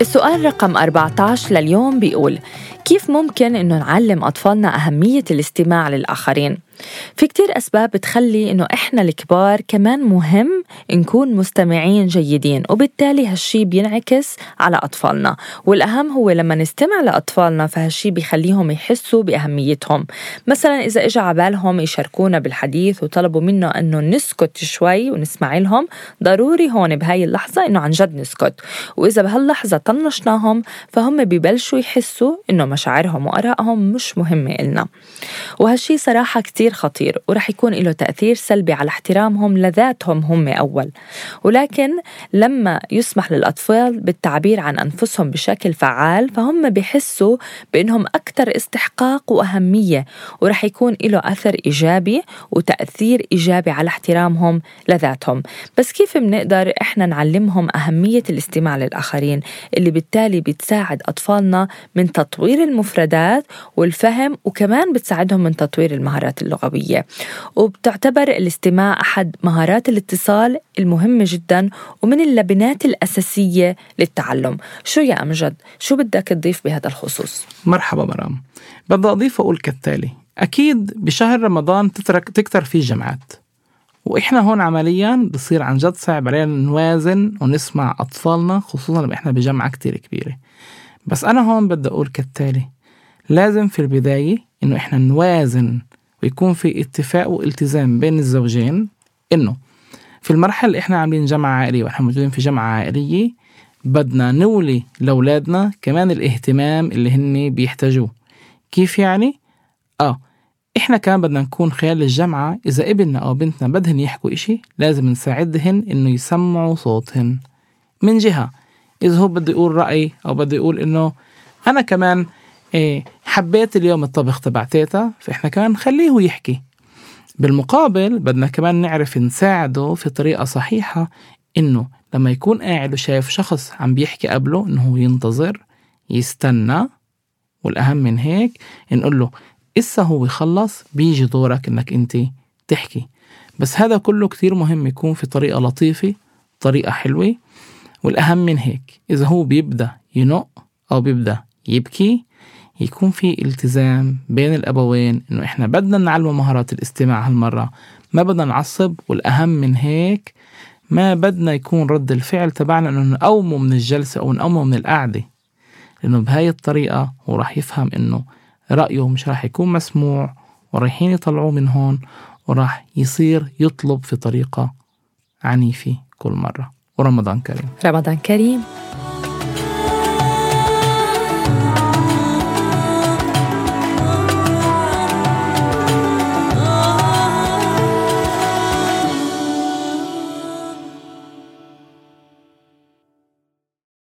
السؤال رقم 14 لليوم بيقول كيف ممكن إنه نعلم أطفالنا أهمية الاستماع للآخرين؟ في كتير أسباب بتخلي إنه إحنا الكبار كمان مهم نكون مستمعين جيدين وبالتالي هالشي بينعكس على أطفالنا. والأهم هو لما نستمع لأطفالنا فهالشي بيخليهم يحسوا بأهميتهم. مثلا إذا إجا عبالهم يشاركونا بالحديث وطلبوا منا إنه نسكت شوي ونسمع لهم ضروري هون بهاي اللحظة إنه عن جد نسكت. وإذا بهاللحظة طنشناهم فهم ببلشوا يحسوا إنه مشاعرهم وآرائهم مش مهمة إلنا. وهالشي صراحة كتير كتير خطير ورح يكون له تأثير سلبي على احترامهم لذاتهم هم أول. ولكن لما يسمح للأطفال بالتعبير عن أنفسهم بشكل فعال فهم بحسوا بأنهم أكثر استحقاق وأهمية ورح يكون له أثر إيجابي وتأثير إيجابي على احترامهم لذاتهم. بس كيف بنقدر إحنا نعلمهم أهمية الاستماع للآخرين اللي بالتالي بتساعد أطفالنا من تطوير المفردات والفهم وكمان بتساعدهم من تطوير المهارات اللغوية اللغوية وبتعتبر الاستماع أحد مهارات الاتصال المهمة جدا ومن اللبنات الأساسية للتعلم. شو يا أمجد؟ شو بدك تضيف بهذا الخصوص؟ مرحبا مرام. بدي أضيف أقول كالتالي. أكيد بشهر رمضان تترك تكتر فيه جمعات. وإحنا هون عمليا بصير عن جد صعب علينا نوازن ونسمع أطفالنا خصوصا لما إحنا بجمعة كتير كبيرة. بس أنا هون بدي أقول كالتالي. لازم في البداية إنه إحنا نوازن ويكون في اتفاق والتزام بين الزوجين إنه في المرحلة اللي إحنا عاملين جمعة عائلية وإحنا موجودين في جمعة عائلية بدنا نولي لأولادنا كمان الاهتمام اللي هن بيحتاجوه كيف يعني؟ آه إحنا كمان بدنا نكون خلال الجمعة إذا ابننا أو بنتنا بدهن يحكوا إشي لازم نساعدهن إنه يسمعوا صوتهن من جهة إذا هو بده يقول رأي أو بده يقول إنه أنا كمان إيه حبيت اليوم الطبخ تبع تيتا فإحنا كمان نخليه يحكي. بالمقابل بدنا كمان نعرف نساعده في طريقة صحيحة إنه لما يكون قاعد وشايف شخص عم بيحكي قبله إنه ينتظر يستنى والأهم من هيك نقول له إسا هو يخلص بيجي دورك إنك أنت تحكي. بس هذا كله كتير مهم يكون في طريقة لطيفة طريقة حلوة. والأهم من هيك إذا هو بيبدأ ينق أو بيبدأ يبكي يكون في التزام بين الأبوين إنه إحنا بدنا نعلمه مهارات الاستماع هالمرة ما بدنا نعصب والأهم من هيك ما بدنا يكون رد الفعل تبعنا إنه نقومه من الجلسة أو نقومه من القعدة. لأنه بهاي الطريقة هو راح يفهم إنه رأيه مش راح يكون مسموع ورايحين يطلعوه من هون وراح يصير يطلب في طريقة عنيفة كل مرة. ورمضان كريم. رمضان كريم.